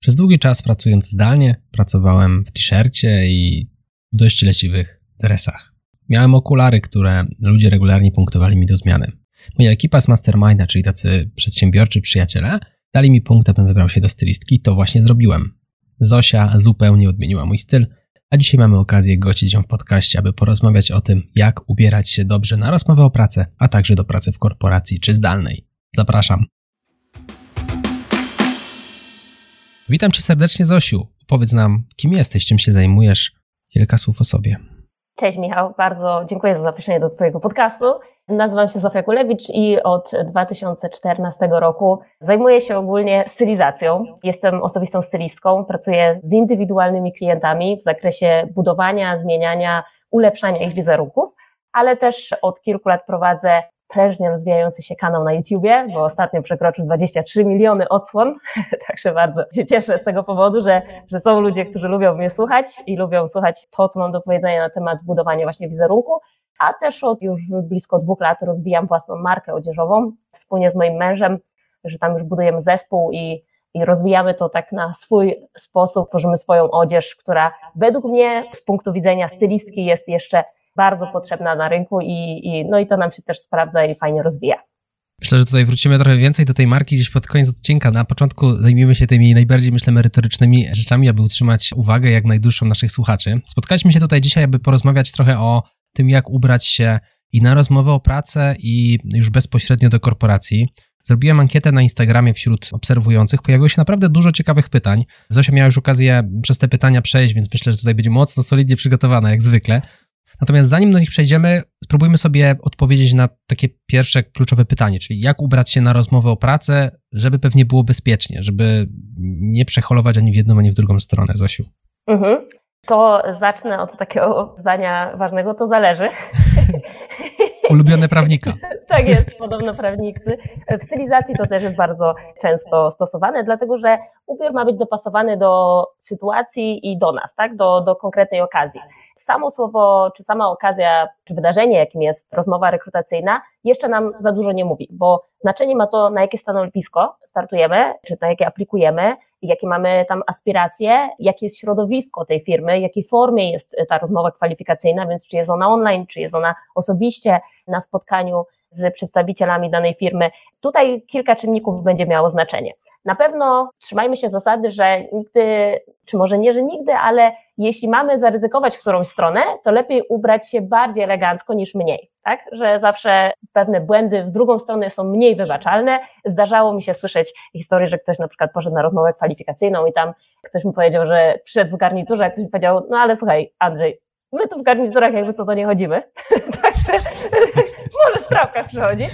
Przez długi czas pracując zdalnie, pracowałem w t-shircie i dość leciwych dresach. Miałem okulary, które ludzie regularnie punktowali mi do zmiany. Moja ekipa z Masterminda, czyli tacy przedsiębiorczy przyjaciele, dali mi punkt, abym wybrał się do stylistki to właśnie zrobiłem. Zosia zupełnie odmieniła mój styl, a dzisiaj mamy okazję gościć ją w podcaście, aby porozmawiać o tym, jak ubierać się dobrze na rozmowę o pracę, a także do pracy w korporacji czy zdalnej. Zapraszam. Witam cię serdecznie, Zosiu. Powiedz nam, kim jesteś, czym się zajmujesz? Kilka słów o sobie. Cześć Michał, bardzo dziękuję za zaproszenie do Twojego podcastu. Nazywam się Zofia Kulewicz i od 2014 roku zajmuję się ogólnie stylizacją. Jestem osobistą stylistką, pracuję z indywidualnymi klientami w zakresie budowania, zmieniania, ulepszania ich wizerunków, ale też od kilku lat prowadzę prężnie rozwijający się kanał na YouTubie, bo ostatnio przekroczył 23 miliony odsłon, także bardzo się cieszę z tego powodu, że, że są ludzie, którzy lubią mnie słuchać i lubią słuchać to, co mam do powiedzenia na temat budowania właśnie wizerunku, a też od już blisko dwóch lat rozwijam własną markę odzieżową wspólnie z moim mężem, że tam już budujemy zespół i, i rozwijamy to tak na swój sposób, tworzymy swoją odzież, która według mnie z punktu widzenia stylistki jest jeszcze bardzo potrzebna na rynku i, i, no i to nam się też sprawdza i fajnie rozwija. Myślę, że tutaj wrócimy trochę więcej do tej marki gdzieś pod koniec odcinka. Na początku zajmiemy się tymi najbardziej, myślę, merytorycznymi rzeczami, aby utrzymać uwagę jak najdłuższą naszych słuchaczy. Spotkaliśmy się tutaj dzisiaj, aby porozmawiać trochę o tym, jak ubrać się i na rozmowę o pracę, i już bezpośrednio do korporacji. Zrobiłem ankietę na Instagramie wśród obserwujących. Pojawiło się naprawdę dużo ciekawych pytań. Zosia miała już okazję przez te pytania przejść, więc myślę, że tutaj będzie mocno, solidnie przygotowana, jak zwykle. Natomiast zanim do nich przejdziemy, spróbujmy sobie odpowiedzieć na takie pierwsze kluczowe pytanie, czyli jak ubrać się na rozmowę o pracę, żeby pewnie było bezpiecznie, żeby nie przeholować ani w jedną, ani w drugą stronę, Zosiu. Mhm. To zacznę od takiego zdania ważnego, to zależy. Ulubione prawnika. tak jest, podobno prawnicy. W stylizacji to też jest bardzo często stosowane, dlatego że ubiór ma być dopasowany do sytuacji i do nas, tak? do, do konkretnej okazji. Samo słowo, czy sama okazja, czy wydarzenie, jakim jest rozmowa rekrutacyjna, jeszcze nam za dużo nie mówi, bo znaczenie ma to, na jakie stanowisko startujemy, czy na jakie aplikujemy, jakie mamy tam aspiracje, jakie jest środowisko tej firmy, jakiej formie jest ta rozmowa kwalifikacyjna, więc czy jest ona online, czy jest ona osobiście na spotkaniu z przedstawicielami danej firmy. Tutaj kilka czynników będzie miało znaczenie. Na pewno trzymajmy się zasady, że nigdy, czy może nie, że nigdy, ale jeśli mamy zaryzykować w którąś stronę, to lepiej ubrać się bardziej elegancko niż mniej, tak? Że zawsze pewne błędy w drugą stronę są mniej wybaczalne. Zdarzało mi się słyszeć historię, że ktoś na przykład poszedł na rozmowę kwalifikacyjną i tam ktoś mi powiedział, że przyszedł w garniturze, a ktoś mi powiedział, no ale słuchaj, Andrzej, my tu w garniturach jakby co to nie chodzimy, także możesz w trawkach przychodzić.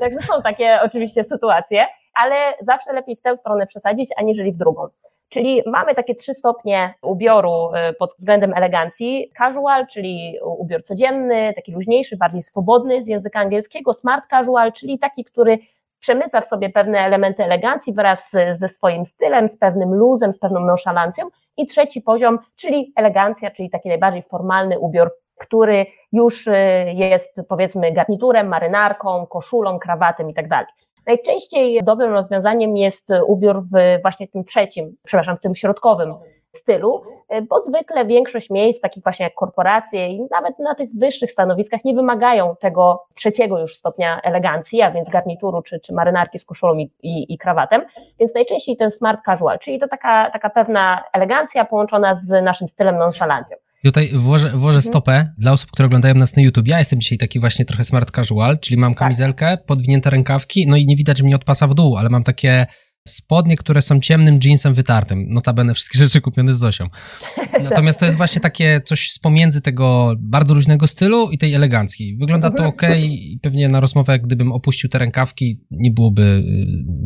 Także są takie oczywiście sytuacje, ale zawsze lepiej w tę stronę przesadzić, aniżeli w drugą. Czyli mamy takie trzy stopnie ubioru y, pod względem elegancji. Casual, czyli ubiór codzienny, taki luźniejszy, bardziej swobodny z języka angielskiego. Smart casual, czyli taki, który przemyca w sobie pewne elementy elegancji wraz ze swoim stylem, z pewnym luzem, z pewną nonszalancją. I trzeci poziom, czyli elegancja, czyli taki najbardziej formalny ubiór, który już y, jest powiedzmy garniturem, marynarką, koszulą, krawatem i tak. Najczęściej dobrym rozwiązaniem jest ubiór w właśnie tym trzecim, przepraszam, w tym środkowym stylu, bo zwykle większość miejsc, takich właśnie jak korporacje i nawet na tych wyższych stanowiskach nie wymagają tego trzeciego już stopnia elegancji, a więc garnituru czy, czy marynarki z koszulą i, i, i krawatem, więc najczęściej ten smart casual, czyli to taka, taka pewna elegancja połączona z naszym stylem nonszalancją. Tutaj włożę, włożę mhm. stopę dla osób, które oglądają nas na YouTube. Ja jestem dzisiaj taki właśnie trochę smart casual, czyli mam tak. kamizelkę, podwinięte rękawki, no i nie widać mnie od pasa w dół, ale mam takie spodnie, które są ciemnym jeansem wytartym. Notabene wszystkie rzeczy kupione z Zosią. Natomiast to jest właśnie takie coś z pomiędzy tego bardzo luźnego stylu i tej eleganckiej. Wygląda to ok i pewnie na rozmowę, gdybym opuścił te rękawki, nie byłoby y,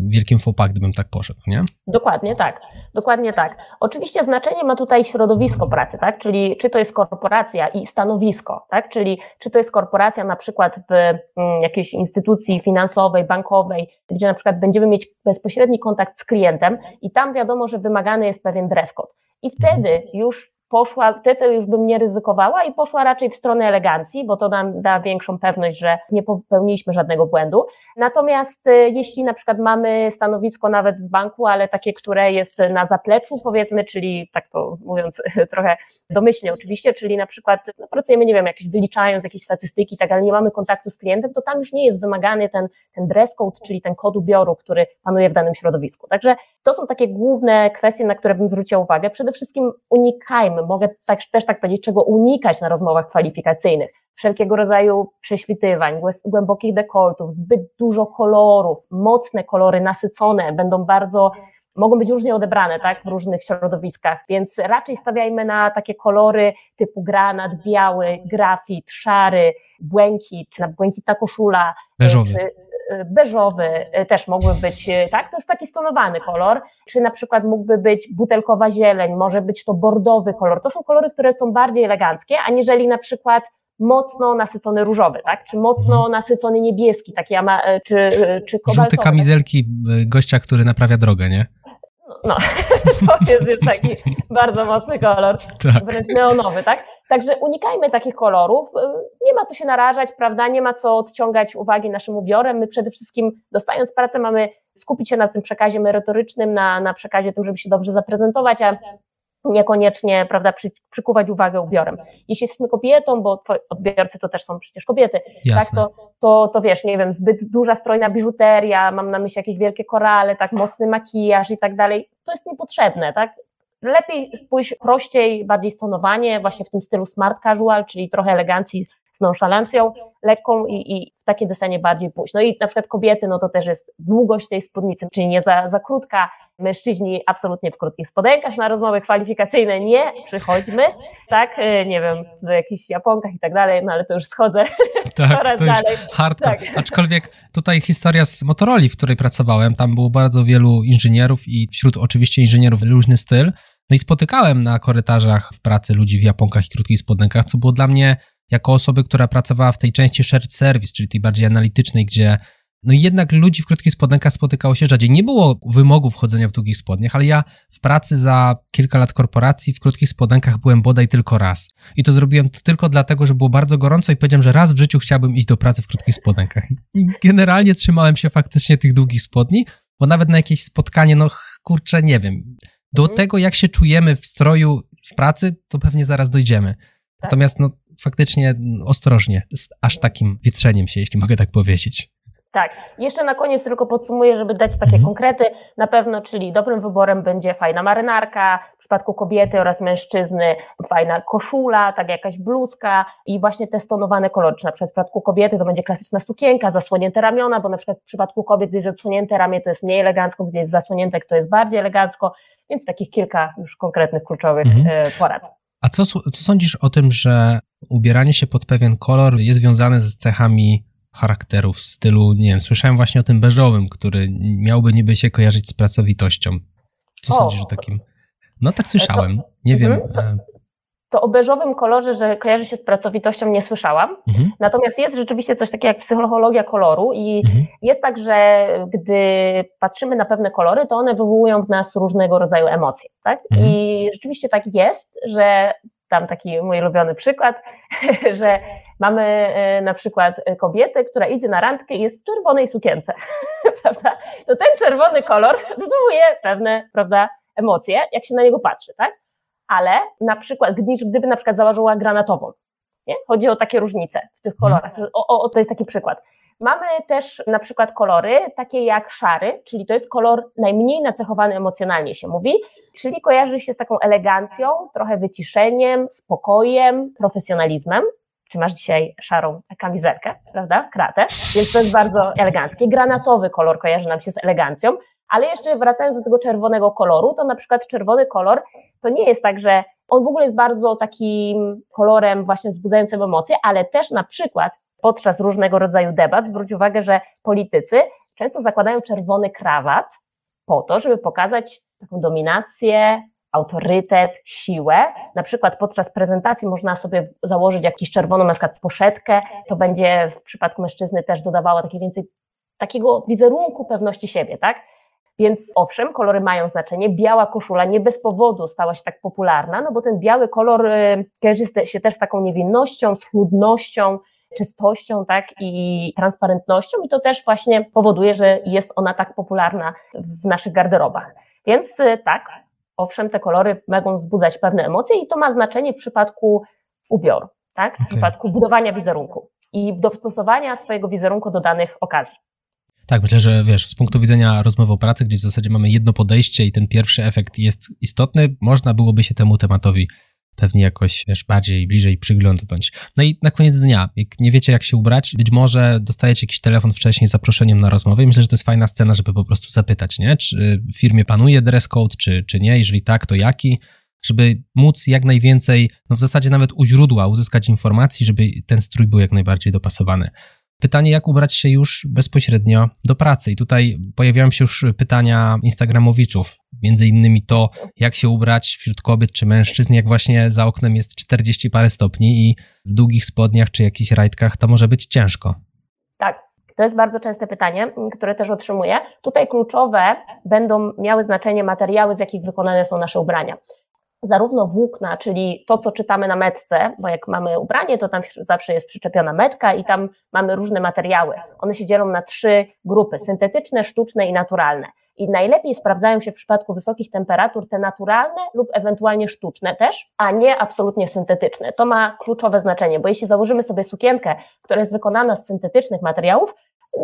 wielkim fopa, gdybym tak poszedł, nie? Dokładnie tak. Dokładnie tak. Oczywiście znaczenie ma tutaj środowisko pracy, tak? Czyli czy to jest korporacja i stanowisko, tak? Czyli czy to jest korporacja na przykład w mm, jakiejś instytucji finansowej, bankowej, gdzie na przykład będziemy mieć bezpośredni kontakt kontakt z klientem i tam wiadomo, że wymagany jest pewien dress code. I wtedy już poszła, wtedy już bym nie ryzykowała i poszła raczej w stronę elegancji, bo to nam da większą pewność, że nie popełniliśmy żadnego błędu. Natomiast y, jeśli na przykład mamy stanowisko nawet w banku, ale takie, które jest na zapleczu, powiedzmy, czyli tak to mówiąc trochę domyślnie oczywiście, czyli na przykład no, pracujemy, nie wiem, jakieś wyliczając jakieś statystyki, tak, ale nie mamy kontaktu z klientem, to tam już nie jest wymagany ten, ten dress code, czyli ten kod ubioru, który panuje w danym środowisku. Także to są takie główne kwestie, na które bym zwróciła uwagę. Przede wszystkim unikajmy, mogę tak, też tak powiedzieć, czego unikać na rozmowach kwalifikacyjnych. Wszelkiego rodzaju prześwitywań, głębokich dekoltów, zbyt dużo kolorów, mocne kolory, nasycone, będą bardzo mogą być różnie odebrane tak, w różnych środowiskach, więc raczej stawiajmy na takie kolory typu granat, biały, grafit, szary, błękit, błękitna koszula, beżowy. Czy, beżowy też mógłby być, y, tak? To jest taki stonowany kolor, czy na przykład mógłby być butelkowa zieleń, może być to bordowy kolor. To są kolory, które są bardziej eleganckie, aniżeli na przykład mocno nasycony różowy, tak? Czy mocno mhm. nasycony niebieski, taki ama, czy, czy kobaltowy. Żółte kamizelki gościa, który naprawia drogę, nie? No, to jest już taki bardzo mocny kolor, tak. wręcz neonowy, tak? Także unikajmy takich kolorów. Nie ma co się narażać, prawda? Nie ma co odciągać uwagi naszym ubiorem. My przede wszystkim, dostając pracę, mamy skupić się na tym przekazie merytorycznym, na, na przekazie tym, żeby się dobrze zaprezentować, a niekoniecznie, prawda, przy, przykuwać uwagę ubiorem. Jeśli jesteśmy kobietą, bo odbiorcy to też są przecież kobiety, tak, to, to, to wiesz, nie wiem, zbyt duża strojna biżuteria, mam na myśli jakieś wielkie korale, tak, mocny makijaż i tak dalej, to jest niepotrzebne, tak? Lepiej spójrz prościej, bardziej stonowanie, właśnie w tym stylu smart casual, czyli trochę elegancji z nonszalancją lekką i, i w takie desenie bardziej pójść. No i na przykład kobiety, no to też jest długość tej spódnicy, czyli nie za, za krótka, mężczyźni absolutnie w krótkich spodenkach, na rozmowy kwalifikacyjne nie przychodźmy, tak, e, nie wiem, do jakichś japonkach i tak dalej, no ale to już schodzę tak, coraz to dalej. Hardcore. Tak. Aczkolwiek tutaj historia z Motorola, w której pracowałem, tam było bardzo wielu inżynierów i wśród oczywiście inżynierów luźny styl, no i spotykałem na korytarzach w pracy ludzi w japonkach i krótkich spodenkach, co było dla mnie jako osoby, która pracowała w tej części shared service, czyli tej bardziej analitycznej, gdzie no jednak ludzi w krótkich spodenkach spotykało się rzadziej. Nie było wymogów chodzenia w długich spodniach, ale ja w pracy za kilka lat korporacji w krótkich spodenkach byłem bodaj tylko raz. I to zrobiłem tylko dlatego, że było bardzo gorąco i powiedziałem, że raz w życiu chciałbym iść do pracy w krótkich spodenkach. I generalnie trzymałem się faktycznie tych długich spodni, bo nawet na jakieś spotkanie, no kurczę, nie wiem. Do mhm. tego, jak się czujemy w stroju w pracy, to pewnie zaraz dojdziemy. Tak. Natomiast no, faktycznie ostrożnie, z aż takim wietrzeniem się, jeśli mogę tak powiedzieć. Tak. Jeszcze na koniec tylko podsumuję, żeby dać takie mhm. konkrety. Na pewno, czyli dobrym wyborem będzie fajna marynarka, w przypadku kobiety oraz mężczyzny fajna koszula, tak jakaś bluzka i właśnie te stonowane kolory. Czy na przykład w przypadku kobiety to będzie klasyczna sukienka, zasłonięte ramiona, bo na przykład w przypadku kobiet, gdy jest zasłonięte ramię, to jest mniej elegancko, gdy jest zasłonięte, to jest bardziej elegancko, więc takich kilka już konkretnych, kluczowych mhm. E, porad. A co, co sądzisz o tym, że ubieranie się pod pewien kolor jest związane z cechami charakteru w stylu, nie wiem, słyszałem właśnie o tym beżowym, który miałby niby się kojarzyć z pracowitością. Co o, sądzisz o takim? No tak słyszałem, to, nie wiem. Mhm, to, e, to, o beżowym kolorze, że kojarzy się z pracowitością nie słyszałam. Mhm. Natomiast jest rzeczywiście coś takiego jak psychologia koloru i mhm. jest tak, że gdy patrzymy na pewne kolory, to one wywołują w nas różnego rodzaju emocje, tak? Mhm. I rzeczywiście tak jest, że tam taki mój ulubiony przykład, że mamy e, na przykład kobietę, która idzie na randkę i jest w czerwonej sukience, prawda? To ten czerwony kolor wywołuje pewne, prawda, emocje, jak się na niego patrzy, tak? Ale na przykład, gdyby na przykład założyła granatową, nie? Chodzi o takie różnice w tych mhm. kolorach. O, o, to jest taki przykład. Mamy też na przykład kolory takie jak szary, czyli to jest kolor najmniej nacechowany emocjonalnie się mówi, czyli kojarzy się z taką elegancją, trochę wyciszeniem, spokojem, profesjonalizmem. Czy masz dzisiaj szarą kamizelkę, prawda? Kratę, więc to jest bardzo eleganckie. Granatowy kolor kojarzy nam się z elegancją, ale jeszcze wracając do tego czerwonego koloru, to na przykład czerwony kolor to nie jest tak, że on w ogóle jest bardzo takim kolorem właśnie wzbudzającym emocje, ale też na przykład podczas różnego rodzaju debat, zwróć uwagę, że politycy często zakładają czerwony krawat po to, żeby pokazać taką dominację, autorytet, siłę. Na przykład podczas prezentacji można sobie założyć jakąś czerwoną na przykład poszetkę, to będzie w przypadku mężczyzny też dodawało takie więcej takiego wizerunku pewności siebie, tak? Więc owszem, kolory mają znaczenie. Biała koszula nie bez powodu stała się tak popularna, no bo ten biały kolor y, kojarzy się też z taką niewinnością, schludnością, czystością, tak, i transparentnością i to też właśnie powoduje, że jest ona tak popularna w naszych garderobach. Więc y, tak, owszem, te kolory mogą wzbudzać pewne emocje i to ma znaczenie w przypadku ubioru, tak, w okay. przypadku budowania wizerunku i dostosowania swojego wizerunku do danych okazji. Tak, myślę, że wiesz, z punktu widzenia rozmowy o pracy, gdzie w zasadzie mamy jedno podejście i ten pierwszy efekt jest istotny, można byłoby się temu tematowi pewnie jakoś wiesz, bardziej, bliżej przyglądnąć. No i na koniec dnia, jak nie wiecie jak się ubrać, być może dostajecie jakiś telefon wcześniej z zaproszeniem na rozmowę i myślę, że to jest fajna scena, żeby po prostu zapytać, nie? Czy w firmie panuje dress code, czy, czy nie? Jeżeli tak, to jaki? Żeby móc jak najwięcej, no w zasadzie nawet u źródła uzyskać informacji, żeby ten strój był jak najbardziej dopasowany. Pytanie, jak ubrać się już bezpośrednio do pracy. I tutaj pojawiają się już pytania Instagramowiczów, między innymi to, jak się ubrać wśród kobiet czy mężczyzn, jak właśnie za oknem jest 40 parę stopni i w długich spodniach czy jakichś rajtkach to może być ciężko. Tak, to jest bardzo częste pytanie, które też otrzymuję. Tutaj kluczowe będą miały znaczenie materiały, z jakich wykonane są nasze ubrania zarówno włókna, czyli to, co czytamy na metce, bo jak mamy ubranie, to tam zawsze jest przyczepiona metka i tam mamy różne materiały. One się dzielą na trzy grupy: syntetyczne, sztuczne i naturalne. I najlepiej sprawdzają się w przypadku wysokich temperatur te naturalne lub ewentualnie sztuczne też, a nie absolutnie syntetyczne. To ma kluczowe znaczenie, bo jeśli założymy sobie sukienkę, która jest wykonana z syntetycznych materiałów,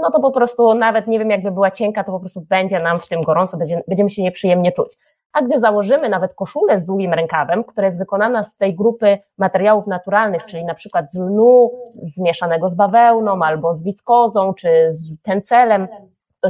no to po prostu nawet nie wiem, jakby była cienka, to po prostu będzie nam w tym gorąco, będzie, będziemy się nieprzyjemnie czuć. A gdy założymy nawet koszulę z długim rękawem, która jest wykonana z tej grupy materiałów naturalnych, czyli na przykład z lnu zmieszanego z bawełną albo z wiskozą czy z tencelem,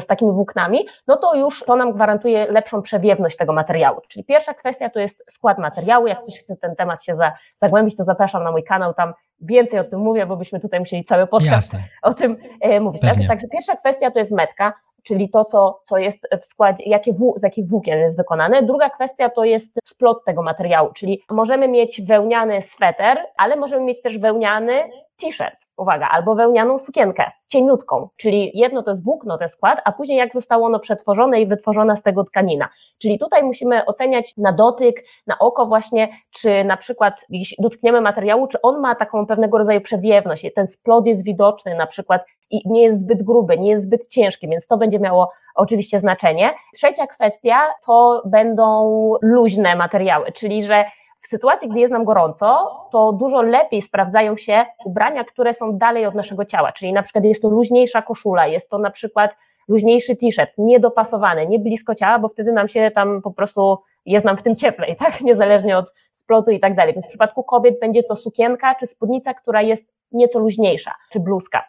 z takimi włóknami, no to już to nam gwarantuje lepszą przewiewność tego materiału. Czyli pierwsza kwestia to jest skład materiału. Jak ktoś chce ten temat się za, zagłębić, to zapraszam na mój kanał, tam więcej o tym mówię, bo byśmy tutaj musieli cały podcast Jasne. o tym e, mówić. Tak? Także pierwsza kwestia to jest metka czyli to, co, co jest w składzie, jakie z jakich włókien jest wykonane. Druga kwestia to jest splot tego materiału, czyli możemy mieć wełniany sweter, ale możemy mieć też wełniany t-shirt uwaga, albo wełnianą sukienkę, cieniutką, czyli jedno to jest włókno, ten skład, a później jak zostało ono przetworzone i wytworzona z tego tkanina. Czyli tutaj musimy oceniać na dotyk, na oko właśnie, czy na przykład jeśli dotkniemy materiału, czy on ma taką pewnego rodzaju przewiewność, ten splot jest widoczny na przykład i nie jest zbyt gruby, nie jest zbyt ciężki, więc to będzie miało oczywiście znaczenie. Trzecia kwestia to będą luźne materiały, czyli że w sytuacji, gdy jest nam gorąco, to dużo lepiej sprawdzają się ubrania, które są dalej od naszego ciała, czyli na przykład jest to luźniejsza koszula, jest to na przykład luźniejszy t-shirt, niedopasowany, nie blisko ciała, bo wtedy nam się tam po prostu jest nam w tym cieplej, tak? Niezależnie od splotu i tak dalej. Więc w przypadku kobiet będzie to sukienka czy spódnica, która jest nieco luźniejsza, czy bluzka.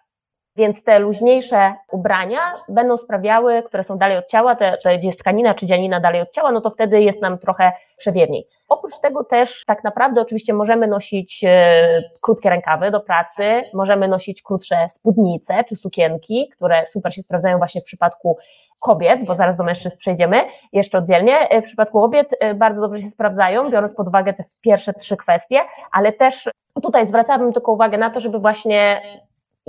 Więc te luźniejsze ubrania będą sprawiały, które są dalej od ciała, te, te gdzie jest tkanina czy dzianina dalej od ciała, no to wtedy jest nam trochę przewiewniej. Oprócz tego też tak naprawdę oczywiście możemy nosić e, krótkie rękawy do pracy, możemy nosić krótsze spódnice czy sukienki, które super się sprawdzają właśnie w przypadku kobiet, bo zaraz do mężczyzn przejdziemy jeszcze oddzielnie. E, w przypadku kobiet e, bardzo dobrze się sprawdzają, biorąc pod uwagę te pierwsze trzy kwestie, ale też tutaj zwracałabym tylko uwagę na to, żeby właśnie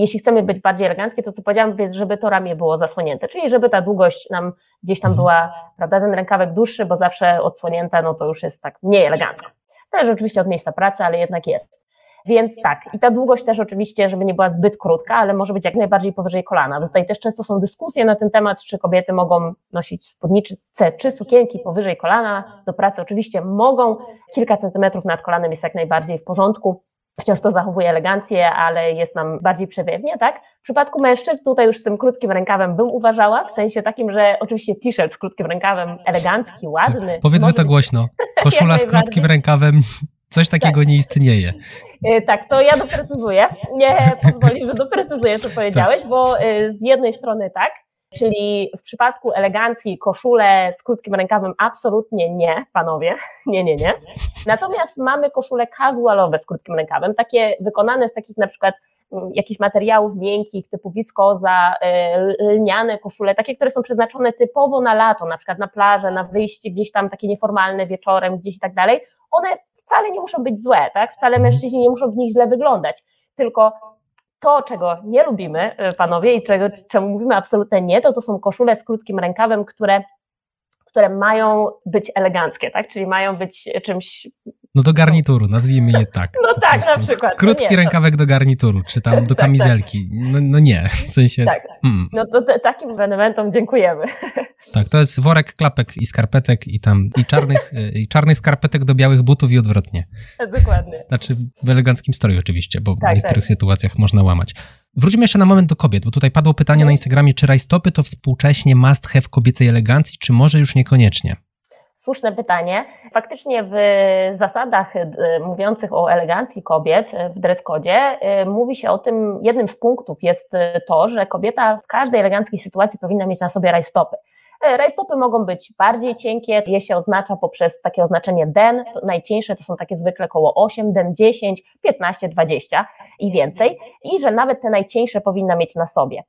jeśli chcemy być bardziej eleganckie, to co powiedziałam, więc żeby to ramię było zasłonięte, czyli żeby ta długość nam gdzieś tam mhm. była, prawda, ten rękawek dłuższy, bo zawsze odsłonięta, no to już jest tak mniej elegancko. Zależy oczywiście od miejsca pracy, ale jednak jest. Więc tak, i ta długość też oczywiście, żeby nie była zbyt krótka, ale może być jak najbardziej powyżej kolana. Tutaj też często są dyskusje na ten temat, czy kobiety mogą nosić spódnice czy sukienki powyżej kolana do pracy. Oczywiście mogą, kilka centymetrów nad kolanem jest jak najbardziej w porządku. Wciąż to zachowuje elegancję, ale jest nam bardziej przewiewnie, tak? W przypadku mężczyzn tutaj już z tym krótkim rękawem bym uważała, w sensie takim, że oczywiście t-shirt z krótkim rękawem elegancki, ładny. Powiedzmy to głośno. Koszula z krótkim rękawem Coś takiego tak. nie istnieje. E, tak, to ja doprecyzuję. Nie pozwolisz, że doprecyzuję, co powiedziałeś, bo e, z jednej strony tak, Czyli w przypadku elegancji koszule z krótkim rękawem absolutnie nie, panowie, nie, nie, nie. Natomiast mamy koszule casualowe z krótkim rękawem, takie wykonane z takich na przykład mm, jakichś materiałów miękkich typu wiskoza, y, lniane koszule, takie, które są przeznaczone typowo na lato, na przykład na plażę, na wyjście gdzieś tam takie nieformalne wieczorem, gdzieś i tak dalej. One wcale nie muszą być złe, tak? Wcale mężczyźni nie muszą w nich źle wyglądać, tylko to, czego nie lubimy, y, panowie, i czego, czemu mówimy absolutnie nie, to to są koszule z krótkim rękawem, które które mają być eleganckie, tak? Czyli mają być czymś no do garnituru, nazwijmy je tak. No tak, prostu. na przykład. Krótki nie, rękawek to... do garnituru, czy tam do tak, tak. kamizelki. No, no, nie, w sensie... Tak, mm. no to te, takim ewenementom dziękujemy. Tak, to jest worek klapek i skarpetek i tam, i czarnych, i czarnych skarpetek do białych butów i odwrotnie. Dokładnie. Znaczy w eleganckim stroju oczywiście, bo tak, w niektórych tak. sytuacjach można łamać. Wróćmy jeszcze na moment do kobiet, bo tutaj padło pytanie no. na Instagramie, czy rajstopy to współcześnie must have kobiecej elegancji, czy może już niekoniecznie? Słuszne pytanie. Faktycznie w zasadach y, mówiących o elegancji kobiet w dress code y, mówi się o tym, jednym z punktów jest y, to, że kobieta w każdej eleganckiej sytuacji powinna mieć na sobie rajstopy. Rajstopy mogą być bardziej cienkie, je się oznacza poprzez takie oznaczenie den, najcieńsze to są takie zwykle około 8, den 10, 15, 20 i więcej i że nawet te najcieńsze powinna mieć na sobie.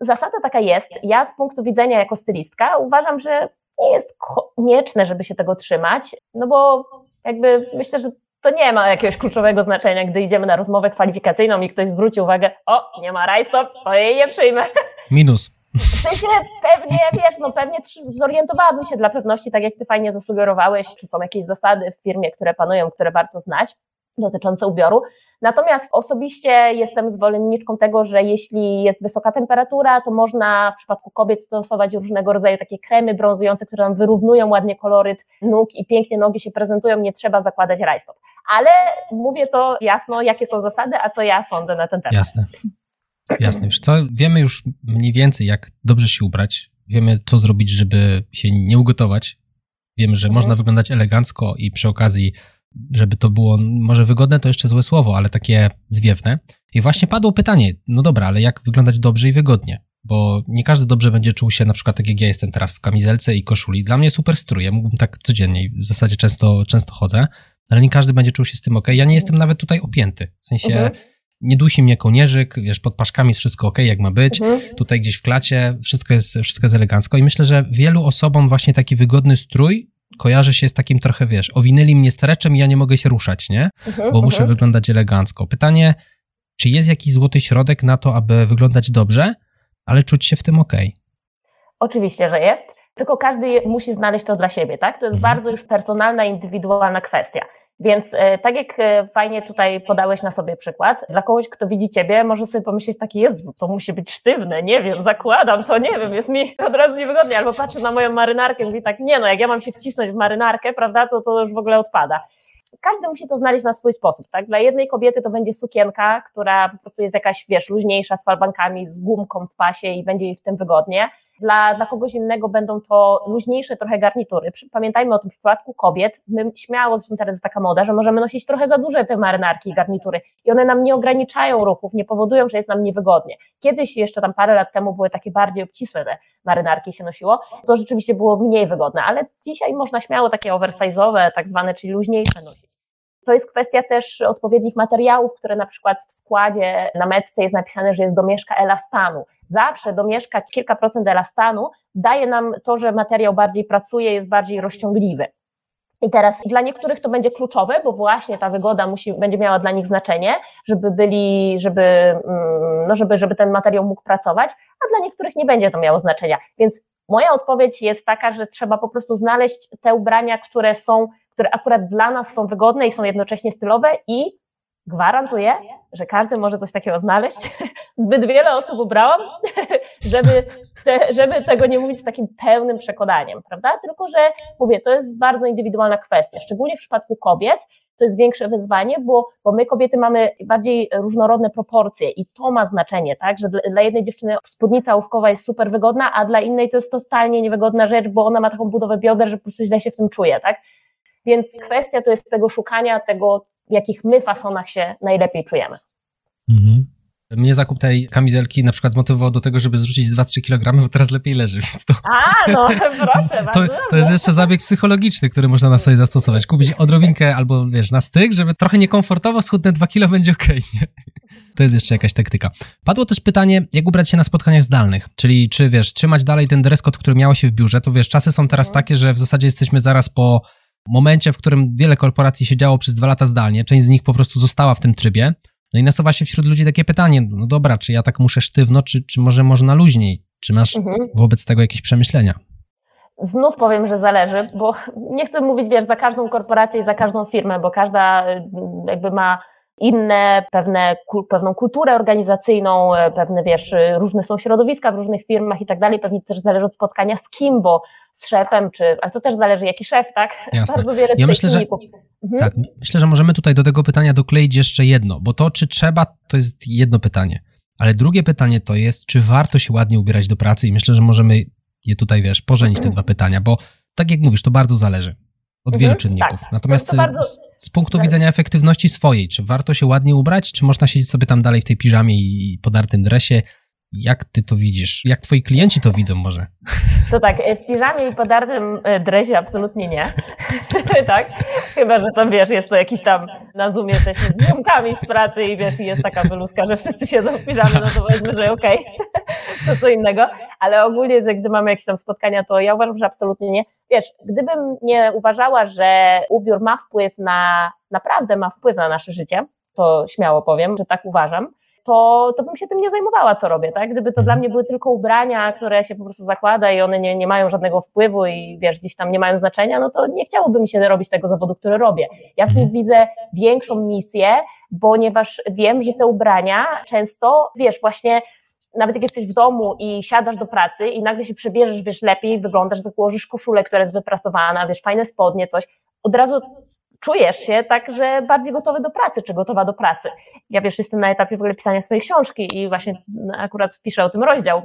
Zasada taka jest, ja z punktu widzenia jako stylistka uważam, że nie jest konieczne, żeby się tego trzymać, no bo jakby myślę, że to nie ma jakiegoś kluczowego znaczenia, gdy idziemy na rozmowę kwalifikacyjną i ktoś zwróci uwagę, o, nie ma rajstop, to jej nie przyjmę. Minus. W sensie pewnie, wiesz, no pewnie zorientowałabym się dla pewności, tak jak ty fajnie zasugerowałeś, czy są jakieś zasady w firmie, które panują, które warto znać dotyczące ubioru. Natomiast osobiście jestem zwolenniczką tego, że jeśli jest wysoka temperatura, to można w przypadku kobiet stosować różnego rodzaju takie kremy brązujące, które nam wyrównują ładnie koloryt nóg i pięknie nogi się prezentują, nie trzeba zakładać rajstop. Ale mówię to jasno, jakie są zasady, a co ja sądzę na ten temat. Jasne. Jasne. Wiesz co, wiemy już mniej więcej, jak dobrze się ubrać. Wiemy, co zrobić, żeby się nie ugotować. Wiemy, że mhm. można wyglądać elegancko i przy okazji żeby to było może wygodne, to jeszcze złe słowo, ale takie zwiewne. I właśnie padło pytanie, no dobra, ale jak wyglądać dobrze i wygodnie? Bo nie każdy dobrze będzie czuł się, na przykład tak jak ja jestem teraz w kamizelce i koszuli. Dla mnie super strój, ja mógłbym tak codziennie, w zasadzie często, często chodzę, ale nie każdy będzie czuł się z tym ok. Ja nie jestem nawet tutaj opięty, w sensie mhm. nie dusi mnie kołnierzyk, wiesz, pod paszkami jest wszystko ok, jak ma być, mhm. tutaj gdzieś w klacie wszystko jest, wszystko jest elegancko i myślę, że wielu osobom właśnie taki wygodny strój kojarzy się z takim trochę, wiesz, owinęli mnie stereczem i ja nie mogę się ruszać, nie? Uh-huh, Bo muszę uh-huh. wyglądać elegancko. Pytanie, czy jest jakiś złoty środek na to, aby wyglądać dobrze, ale czuć się w tym ok? Oczywiście, że jest, tylko każdy musi znaleźć to dla siebie, tak? To jest mhm. bardzo już personalna, indywidualna kwestia. Więc e, tak jak e, fajnie tutaj podałeś na sobie przykład, dla kogoś, kto widzi ciebie, może sobie pomyśleć taki, jest, to musi być sztywne, nie wiem, zakładam to, nie wiem, jest mi od razu niewygodnie, albo patrzę na moją marynarkę i mówi tak, nie no, jak ja mam się wcisnąć w marynarkę, prawda, to to już w ogóle odpada każdy musi to znaleźć na swój sposób, tak? Dla jednej kobiety to będzie sukienka, która po prostu jest jakaś, wiesz, luźniejsza, z falbankami, z gumką w pasie i będzie jej w tym wygodnie. Dla, dla kogoś innego będą to luźniejsze trochę garnitury. Pamiętajmy o tym w przypadku kobiet, my śmiało, zresztą teraz jest taka moda, że możemy nosić trochę za duże te marynarki i garnitury i one nam nie ograniczają ruchów, nie powodują, że jest nam niewygodnie. Kiedyś jeszcze tam parę lat temu były takie bardziej obcisłe te marynarki się nosiło, to rzeczywiście było mniej wygodne, ale dzisiaj można śmiało takie oversize'owe, tak zwane, czyli luźniejsze nosić. To jest kwestia też odpowiednich materiałów, które na przykład w składzie na metce jest napisane, że jest domieszka elastanu. Zawsze domieszka kilka procent elastanu daje nam to, że materiał bardziej pracuje, jest bardziej rozciągliwy. I teraz dla niektórych to będzie kluczowe, bo właśnie ta wygoda musi, będzie miała dla nich znaczenie, żeby byli, żeby, mm, no żeby, żeby ten materiał mógł pracować, a dla niektórych nie będzie to miało znaczenia. Więc moja odpowiedź jest taka, że trzeba po prostu znaleźć te ubrania, które są które akurat dla nas są wygodne i są jednocześnie stylowe i gwarantuję, że każdy może coś takiego znaleźć. Zbyt wiele osób ubrałam, żeby, te, żeby tego nie mówić z takim pełnym przekonaniem, prawda? Tylko, że mówię, to jest bardzo indywidualna kwestia, szczególnie w przypadku kobiet, to jest większe wyzwanie, bo, bo my kobiety mamy bardziej różnorodne proporcje i to ma znaczenie, tak, że dla, jednej dziewczyny spódnica łówkowa jest super wygodna, a dla innej to jest totalnie niewygodna rzecz, bo ona ma taką budowę bioder, że po prostu źle się w tym czuje, tak? Więc kwestia to jest tego szukania tego, w jakich my fasonach się najlepiej czujemy. Mhm. Mnie zakup tej kamizelki na przykład zmotywował do tego, żeby zrzucić 2-3 kg, bo teraz lepiej leży, więc to... A, no proszę to, to jest jeszcze zabieg psychologiczny, który można na sobie zastosować. Kupić odrobinkę albo, wiesz, na styk, żeby trochę niekomfortowo, schudnę 2 kg, będzie okej. Okay, to jest jeszcze jakaś taktyka. Padło też pytanie, jak ubrać się na spotkaniach zdalnych, czyli czy, wiesz, trzymać dalej ten dress code, który miało się w biurze, to wiesz, czasy są teraz mhm. takie, że w zasadzie jesteśmy zaraz po momencie, w którym wiele korporacji siedziało przez dwa lata zdalnie, część z nich po prostu została w tym trybie. No i nasuwa się wśród ludzi takie pytanie, no dobra, czy ja tak muszę sztywno, czy, czy może można luźniej? Czy masz mhm. wobec tego jakieś przemyślenia? Znów powiem, że zależy, bo nie chcę mówić, wiesz, za każdą korporację i za każdą firmę, bo każda y, jakby ma inne, pewne, pewną kulturę organizacyjną, e, pewne, wiesz, y, różne są środowiska w różnych firmach i tak dalej, pewnie też zależy od spotkania z kim, bo z szefem, czy, ale to też zależy jaki szef, tak? Jasne. Bardzo wiele ja myślę, że, mhm. tak, myślę, że możemy tutaj do tego pytania dokleić jeszcze jedno, bo to, czy trzeba, to jest jedno pytanie, ale drugie pytanie to jest, czy warto się ładnie ubierać do pracy i myślę, że możemy je tutaj, wiesz, pożenić te dwa pytania, bo tak jak mówisz, to bardzo zależy od wielu mhm, czynników. Tak. Natomiast y, bardzo... z punktu widzenia efektywności swojej, czy warto się ładnie ubrać, czy można siedzieć sobie tam dalej w tej piżamie i podartym dresie jak ty to widzisz? Jak twoi klienci to widzą może? To tak, w piżamie i podartym e, dresie absolutnie nie. tak? Chyba, że tam wiesz, jest to jakiś tam na Zoomie jesteśmy z ziomkami z pracy i wiesz, jest taka wyluska, że wszyscy siedzą w piżamie, no to powiedzmy, że okej, okay. to co innego. Ale ogólnie, że gdy mamy jakieś tam spotkania, to ja uważam, że absolutnie nie. Wiesz, gdybym nie uważała, że ubiór ma wpływ na, naprawdę ma wpływ na nasze życie, to śmiało powiem, że tak uważam, to, to bym się tym nie zajmowała, co robię, tak? Gdyby to dla mhm. mnie były tylko ubrania, które się po prostu zakłada i one nie, nie mają żadnego wpływu i wiesz, gdzieś tam nie mają znaczenia, no to nie chciałoby mi się robić tego zawodu, który robię. Ja w tym mhm. widzę większą misję, ponieważ wiem, że te ubrania często, wiesz, właśnie nawet jak jesteś w domu i siadasz do pracy i nagle się przebierzesz, wiesz, lepiej, wyglądasz, założysz koszulę, która jest wyprasowana, wiesz, fajne spodnie, coś, od razu czujesz się tak, że bardziej gotowy do pracy, czy gotowa do pracy. Ja wiesz, jestem na etapie w ogóle pisania swojej książki i właśnie akurat piszę o tym rozdział.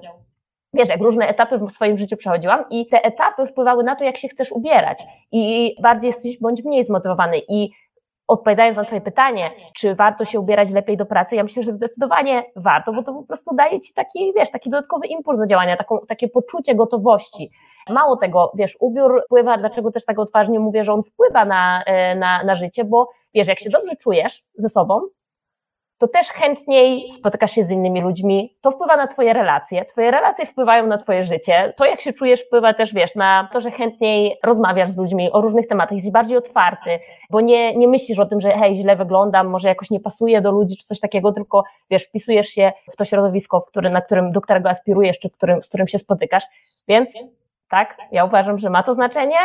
Wiesz, jak różne etapy w swoim życiu przechodziłam i te etapy wpływały na to, jak się chcesz ubierać i bardziej jesteś bądź mniej zmotywowany i odpowiadając na Twoje pytanie, czy warto się ubierać lepiej do pracy, ja myślę, że zdecydowanie warto, bo to po prostu daje Ci taki, wiesz, taki dodatkowy impuls do działania, taką, takie poczucie gotowości. Mało tego, wiesz, ubiór wpływa, dlaczego też tak odważnie mówię, że on wpływa na, e, na, na życie, bo wiesz, jak się dobrze czujesz ze sobą, to też chętniej spotykasz się z innymi ludźmi, to wpływa na twoje relacje, twoje relacje wpływają na twoje życie, to jak się czujesz wpływa też, wiesz, na to, że chętniej rozmawiasz z ludźmi o różnych tematach, jesteś bardziej otwarty, bo nie, nie myślisz o tym, że hej, źle wyglądam, może jakoś nie pasuje do ludzi, czy coś takiego, tylko, wiesz, wpisujesz się w to środowisko, w który, na którym, do którego aspirujesz, czy którym, z którym się spotykasz, więc tak, ja uważam, że ma to znaczenie.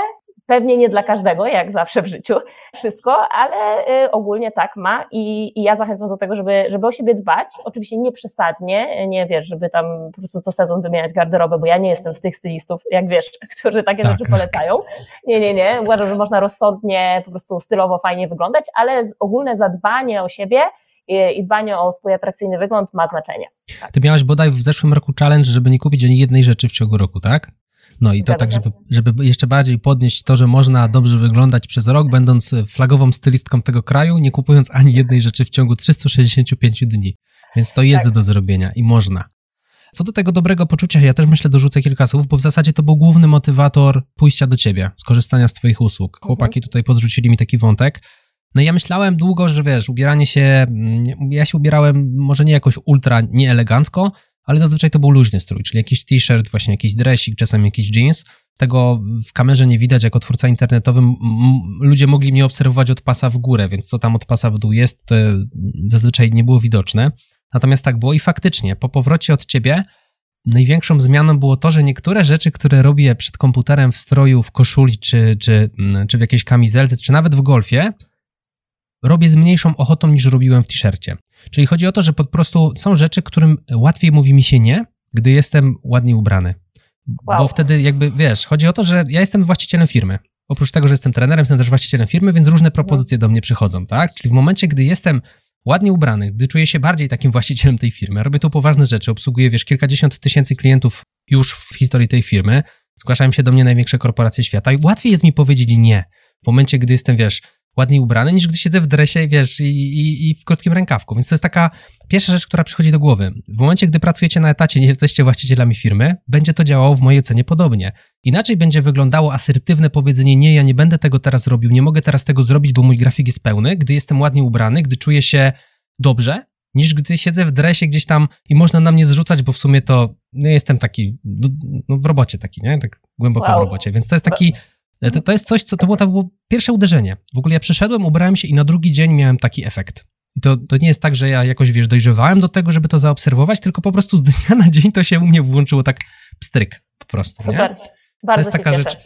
Pewnie nie dla każdego, jak zawsze w życiu, wszystko, ale y, ogólnie tak ma i, i ja zachęcam do tego, żeby, żeby o siebie dbać. Oczywiście nie przesadnie, nie wiesz, żeby tam po prostu co sezon wymieniać garderobę, bo ja nie jestem z tych stylistów, jak wiesz, którzy takie tak. rzeczy polecają. Nie, nie, nie. Uważam, że można rozsądnie, po prostu stylowo, fajnie wyglądać, ale ogólne zadbanie o siebie i dbanie o swój atrakcyjny wygląd ma znaczenie. Tak. Ty miałaś bodaj w zeszłym roku challenge, żeby nie kupić ani jednej rzeczy w ciągu roku, tak? No i to tak, żeby, żeby jeszcze bardziej podnieść to, że można dobrze wyglądać przez rok, będąc flagową stylistką tego kraju, nie kupując ani jednej rzeczy w ciągu 365 dni. Więc to jest tak. do zrobienia i można. Co do tego dobrego poczucia, ja też myślę, dorzucę kilka słów, bo w zasadzie to był główny motywator pójścia do ciebie, skorzystania z twoich usług. Mhm. Chłopaki tutaj podrzucili mi taki wątek. No i ja myślałem długo, że wiesz, ubieranie się, mm, ja się ubierałem może nie jakoś ultra nieelegancko, ale zazwyczaj to był luźny strój, czyli jakiś t-shirt, właśnie jakiś dresik, czasem jakiś jeans. Tego w kamerze nie widać, jako twórca internetowy ludzie mogli mnie obserwować od pasa w górę, więc co tam od pasa w dół jest, zazwyczaj nie było widoczne. Natomiast tak było i faktycznie, po powrocie od ciebie największą zmianą było to, że niektóre rzeczy, które robię przed komputerem w stroju, w koszuli, czy, czy, czy w jakiejś kamizelce, czy nawet w golfie, robię z mniejszą ochotą niż robiłem w t-shircie. Czyli chodzi o to, że po prostu są rzeczy, którym łatwiej mówi mi się nie, gdy jestem ładnie ubrany. Wow. Bo wtedy jakby, wiesz, chodzi o to, że ja jestem właścicielem firmy. Oprócz tego, że jestem trenerem, jestem też właścicielem firmy, więc różne propozycje do mnie przychodzą, tak? Czyli w momencie, gdy jestem ładnie ubrany, gdy czuję się bardziej takim właścicielem tej firmy, robię tu poważne rzeczy, obsługuję, wiesz, kilkadziesiąt tysięcy klientów już w historii tej firmy, zgłaszają się do mnie największe korporacje świata i łatwiej jest mi powiedzieć nie. W momencie, gdy jestem, wiesz, ładniej ubrany, niż gdy siedzę w dresie, wiesz, i, i, i w krótkim rękawku. Więc to jest taka pierwsza rzecz, która przychodzi do głowy. W momencie, gdy pracujecie na etacie, nie jesteście właścicielami firmy, będzie to działało w mojej ocenie podobnie. Inaczej będzie wyglądało asertywne powiedzenie, nie, ja nie będę tego teraz robił, nie mogę teraz tego zrobić, bo mój grafik jest pełny, gdy jestem ładnie ubrany, gdy czuję się dobrze, niż gdy siedzę w dresie gdzieś tam i można na mnie zrzucać, bo w sumie to no, jestem taki, no, w robocie taki, nie? Tak głęboko wow. w robocie. Więc to jest taki to, to jest coś, co to było, to było pierwsze uderzenie. W ogóle ja przyszedłem, ubrałem się i na drugi dzień miałem taki efekt. I to, to nie jest tak, że ja jakoś, wiesz, dojrzewałem do tego, żeby to zaobserwować, tylko po prostu z dnia na dzień to się u mnie włączyło tak pstryk po prostu, Super. nie? Bardzo to jest taka cieszę. rzecz,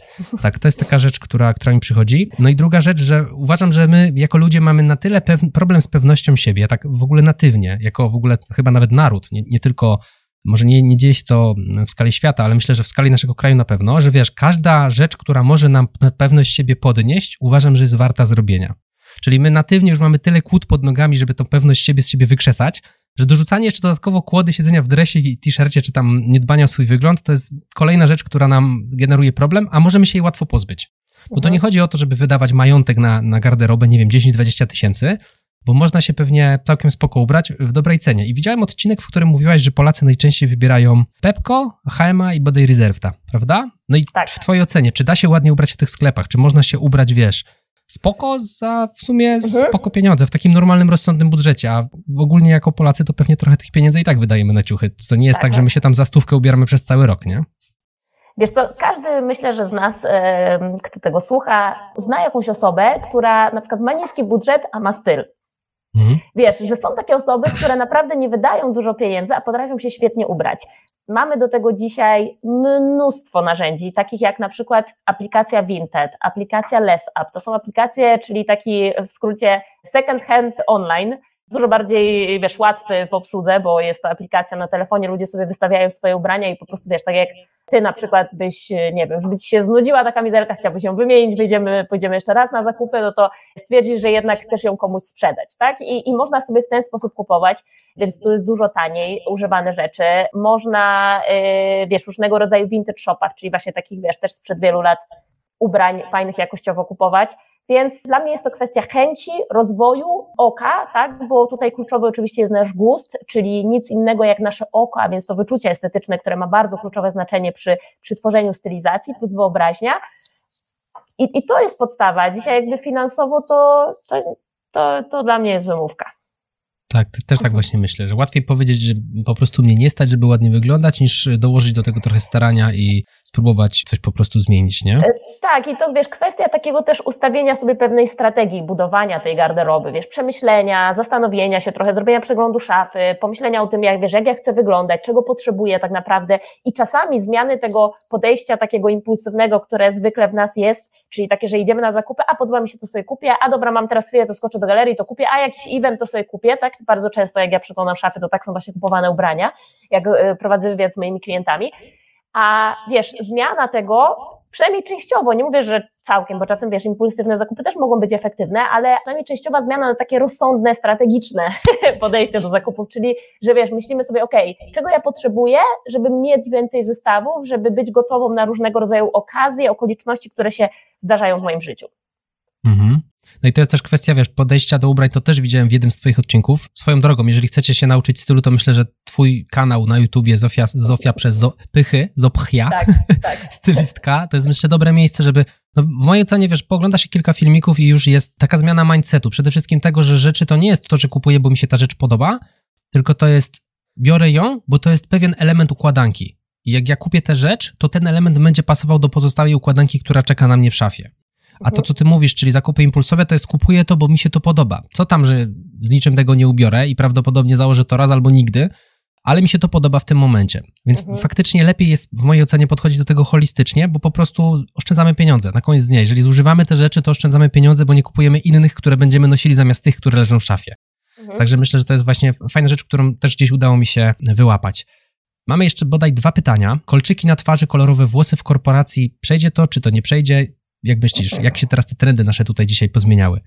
tak, to jest taka rzecz, która, która mi przychodzi. No i druga rzecz, że uważam, że my jako ludzie mamy na tyle problem z pewnością siebie, tak w ogóle natywnie, jako w ogóle chyba nawet naród, nie, nie tylko może nie, nie dzieje się to w skali świata, ale myślę, że w skali naszego kraju na pewno, że wiesz, każda rzecz, która może nam pewność siebie podnieść, uważam, że jest warta zrobienia. Czyli my natywnie już mamy tyle kłód pod nogami, żeby tą pewność siebie z siebie wykrzesać, że dorzucanie jeszcze dodatkowo kłody siedzenia w dresie i t-shircie, czy tam niedbania o swój wygląd, to jest kolejna rzecz, która nam generuje problem, a możemy się jej łatwo pozbyć. Bo to mhm. nie chodzi o to, żeby wydawać majątek na, na garderobę, nie wiem, 10-20 tysięcy, bo można się pewnie całkiem spoko ubrać w dobrej cenie. I widziałem odcinek, w którym mówiłaś, że Polacy najczęściej wybierają Pepko, H&M i Body Reserve, prawda? No i tak. w twojej ocenie, czy da się ładnie ubrać w tych sklepach? Czy można się ubrać, wiesz, spoko za w sumie mhm. spoko pieniądze w takim normalnym, rozsądnym budżecie, a ogólnie jako Polacy to pewnie trochę tych pieniędzy i tak wydajemy na ciuchy. To nie jest tak, tak że my się tam za stówkę ubieramy przez cały rok, nie? Wiesz co, każdy myślę, że z nas, kto tego słucha, zna jakąś osobę, która na przykład ma niski budżet, a ma styl. Mhm. Wiesz, że są takie osoby, które naprawdę nie wydają dużo pieniędzy, a potrafią się świetnie ubrać. Mamy do tego dzisiaj mnóstwo narzędzi, takich jak na przykład aplikacja Vinted, aplikacja Less Up. To są aplikacje, czyli taki w skrócie second hand online, dużo bardziej, wiesz, łatwy w obsłudze, bo jest to aplikacja na telefonie, ludzie sobie wystawiają swoje ubrania i po prostu, wiesz, tak jak ty na przykład byś, nie wiem, by ci się znudziła ta kamizelka, chciałbyś ją wymienić, wyjdziemy, pójdziemy jeszcze raz na zakupy, no to stwierdzisz, że jednak chcesz ją komuś sprzedać, tak? I, i można sobie w ten sposób kupować, więc tu jest dużo taniej używane rzeczy. Można, yy, wiesz, różnego rodzaju vintage shopach, czyli właśnie takich, wiesz, też sprzed wielu lat ubrań fajnych jakościowo kupować. Więc dla mnie jest to kwestia chęci, rozwoju oka, tak? Bo tutaj kluczowy oczywiście jest nasz gust, czyli nic innego jak nasze oko, a więc to wyczucie estetyczne, które ma bardzo kluczowe znaczenie przy, przy tworzeniu stylizacji, plus wyobraźnia. I, I to jest podstawa. Dzisiaj jakby finansowo to, to, to, to dla mnie jest wymówka. Tak, też tak właśnie myślę, że łatwiej powiedzieć, że po prostu mnie nie stać, żeby ładnie wyglądać, niż dołożyć do tego trochę starania i spróbować coś po prostu zmienić, nie? E, tak, i to wiesz, kwestia takiego też ustawienia sobie pewnej strategii budowania tej garderoby, wiesz, przemyślenia, zastanowienia się trochę, zrobienia przeglądu szafy, pomyślenia o tym, jak wiesz, jak ja chcę wyglądać, czego potrzebuję tak naprawdę i czasami zmiany tego podejścia takiego impulsywnego, które zwykle w nas jest, czyli takie, że idziemy na zakupy, a podoba mi się to sobie kupię, a dobra, mam teraz chwilę, to skoczę do galerii, to kupię, a jakiś event to sobie kupię, tak? Bardzo często jak ja przeglądam szafy, to tak są właśnie kupowane ubrania, jak e, prowadzę wywiad z moimi klientami. A wiesz, zmiana tego, przynajmniej częściowo, nie mówię, że całkiem, bo czasem wiesz, impulsywne zakupy też mogą być efektywne, ale przynajmniej częściowa zmiana na takie rozsądne, strategiczne podejście do zakupów, czyli że wiesz, myślimy sobie, ok, czego ja potrzebuję, żeby mieć więcej zestawów, żeby być gotową na różnego rodzaju okazje, okoliczności, które się zdarzają w moim życiu. Mhm. No i to jest też kwestia, wiesz, podejścia do ubrań, to też widziałem w jednym z twoich odcinków. Swoją drogą, jeżeli chcecie się nauczyć stylu, to myślę, że twój kanał na YouTubie Zofia, Zofia przez zo, Pychy, Zopchia, tak, tak. stylistka, to jest myślę dobre miejsce, żeby, no w mojej ocenie, wiesz, pogląda się kilka filmików i już jest taka zmiana mindsetu. Przede wszystkim tego, że rzeczy to nie jest to, że kupuję, bo mi się ta rzecz podoba, tylko to jest, biorę ją, bo to jest pewien element układanki. I jak ja kupię tę rzecz, to ten element będzie pasował do pozostałej układanki, która czeka na mnie w szafie. A to, co ty mówisz, czyli zakupy impulsowe, to jest kupuję to, bo mi się to podoba. Co tam, że z niczym tego nie ubiorę i prawdopodobnie założę to raz albo nigdy, ale mi się to podoba w tym momencie. Więc mhm. faktycznie lepiej jest w mojej ocenie podchodzić do tego holistycznie, bo po prostu oszczędzamy pieniądze na koniec dnia. Jeżeli zużywamy te rzeczy, to oszczędzamy pieniądze, bo nie kupujemy innych, które będziemy nosili zamiast tych, które leżą w szafie. Mhm. Także myślę, że to jest właśnie fajna rzecz, którą też gdzieś udało mi się wyłapać. Mamy jeszcze bodaj dwa pytania. Kolczyki na twarzy, kolorowe włosy w korporacji. Przejdzie to, czy to nie przejdzie? Jak myślisz, jak się teraz te trendy nasze tutaj dzisiaj pozmieniały?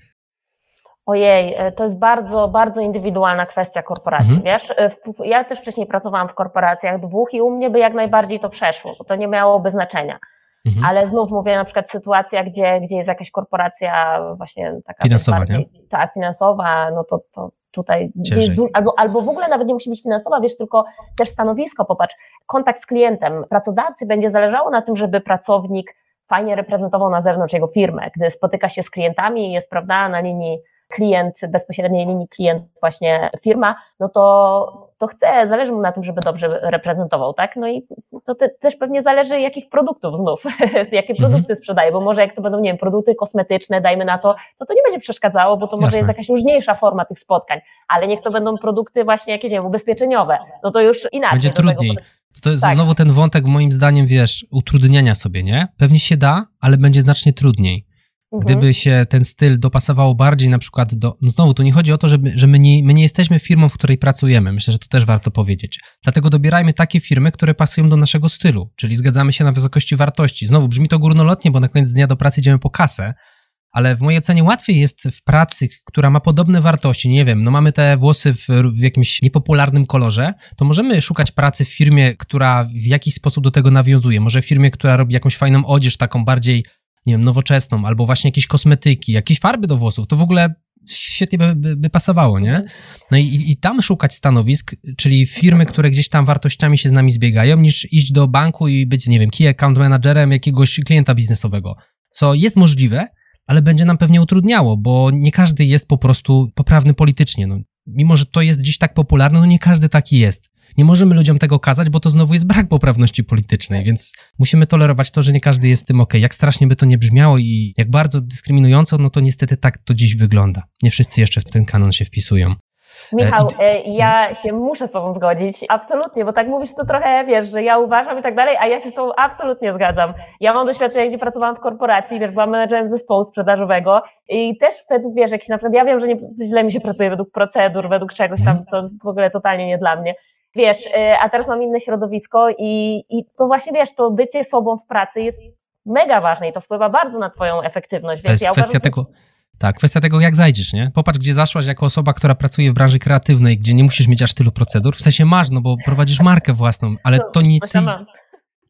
Ojej, e, to jest bardzo, bardzo indywidualna kwestia korporacji, mhm. wiesz? E, ja też wcześniej pracowałam w korporacjach dwóch i u mnie by jak najbardziej to przeszło, bo to nie miałoby znaczenia. Mhm. Ale znów mówię na przykład sytuacja, gdzie, gdzie jest jakaś korporacja właśnie taka finansowa, bardziej, nie? tak, finansowa, no to, to tutaj gdzieś, albo, albo w ogóle nawet nie musi być finansowa, wiesz, tylko też stanowisko, popatrz, kontakt z klientem, pracodawcy będzie zależało na tym, żeby pracownik fajnie reprezentował na zewnątrz jego firmę, gdy spotyka się z klientami, jest prawda na linii klient, bezpośredniej linii klient właśnie firma, no to, to chce, zależy mu na tym, żeby dobrze reprezentował, tak? No i to te, też pewnie zależy, jakich produktów znów, jakie produkty mhm. sprzedaje, bo może jak to będą, nie wiem, produkty kosmetyczne, dajmy na to, to to nie będzie przeszkadzało, bo to Jasne. może jest jakaś luźniejsza forma tych spotkań, ale niech to będą produkty właśnie jakieś, nie wiem, ubezpieczeniowe, no to już inaczej. Będzie trudniej. Tego, To jest tak. znowu ten wątek, moim zdaniem, wiesz, utrudniania sobie, nie? Pewnie się da, ale będzie znacznie trudniej. Mhm. Gdyby się ten styl dopasował bardziej na przykład do. No znowu, tu nie chodzi o to, żeby, że my nie, my nie jesteśmy firmą, w której pracujemy. Myślę, że to też warto powiedzieć. Dlatego dobierajmy takie firmy, które pasują do naszego stylu, czyli zgadzamy się na wysokości wartości. Znowu brzmi to górnolotnie, bo na koniec dnia do pracy idziemy po kasę, ale w mojej ocenie łatwiej jest w pracy, która ma podobne wartości, nie wiem, no mamy te włosy w, w, jakimś niepopularnym kolorze, to możemy szukać pracy w firmie, która w jakiś sposób do tego nawiązuje. Może w firmie, która robi jakąś fajną odzież, taką bardziej, nie wiem, nowoczesną, albo właśnie jakieś kosmetyki, jakieś farby do włosów, to w ogóle świetnie by, by, by pasowało, nie? No i, i tam szukać stanowisk, czyli firmy, które gdzieś tam wartościami się z nami zbiegają, niż iść do banku i być, nie wiem, key account managerem jakiegoś klienta biznesowego, co jest możliwe, ale będzie nam pewnie utrudniało, bo nie każdy jest po prostu poprawny politycznie. No, mimo, że to jest dziś tak popularne, no nie każdy taki jest. Nie możemy ludziom tego kazać, bo to znowu jest brak poprawności politycznej, więc musimy tolerować to, że nie każdy jest tym ok. Jak strasznie by to nie brzmiało i jak bardzo dyskryminująco, no to niestety tak to dziś wygląda. Nie wszyscy jeszcze w ten kanon się wpisują. Michał, e, ja się muszę z Tobą zgodzić, absolutnie, bo tak mówisz to trochę, wiesz, że ja uważam i tak dalej, a ja się z Tobą absolutnie zgadzam. Ja mam doświadczenie, gdzie pracowałam w korporacji, wiesz, byłam menedżerem zespołu sprzedażowego i też według, wiesz, jakiś na przykład, ja wiem, że nie, źle mi się pracuje według procedur, według czegoś tam, mhm. to w ogóle totalnie nie dla mnie. Wiesz, e, a teraz mam inne środowisko i, i to właśnie, wiesz, to bycie sobą w pracy jest mega ważne i to wpływa bardzo na Twoją efektywność. To jest ja kwestia uważam, tego tak, kwestia tego, jak zajdziesz, nie? Popatrz, gdzie zaszłaś jako osoba, która pracuje w branży kreatywnej, gdzie nie musisz mieć aż tylu procedur. W sensie masz, no bo prowadzisz markę własną, ale to nie ty.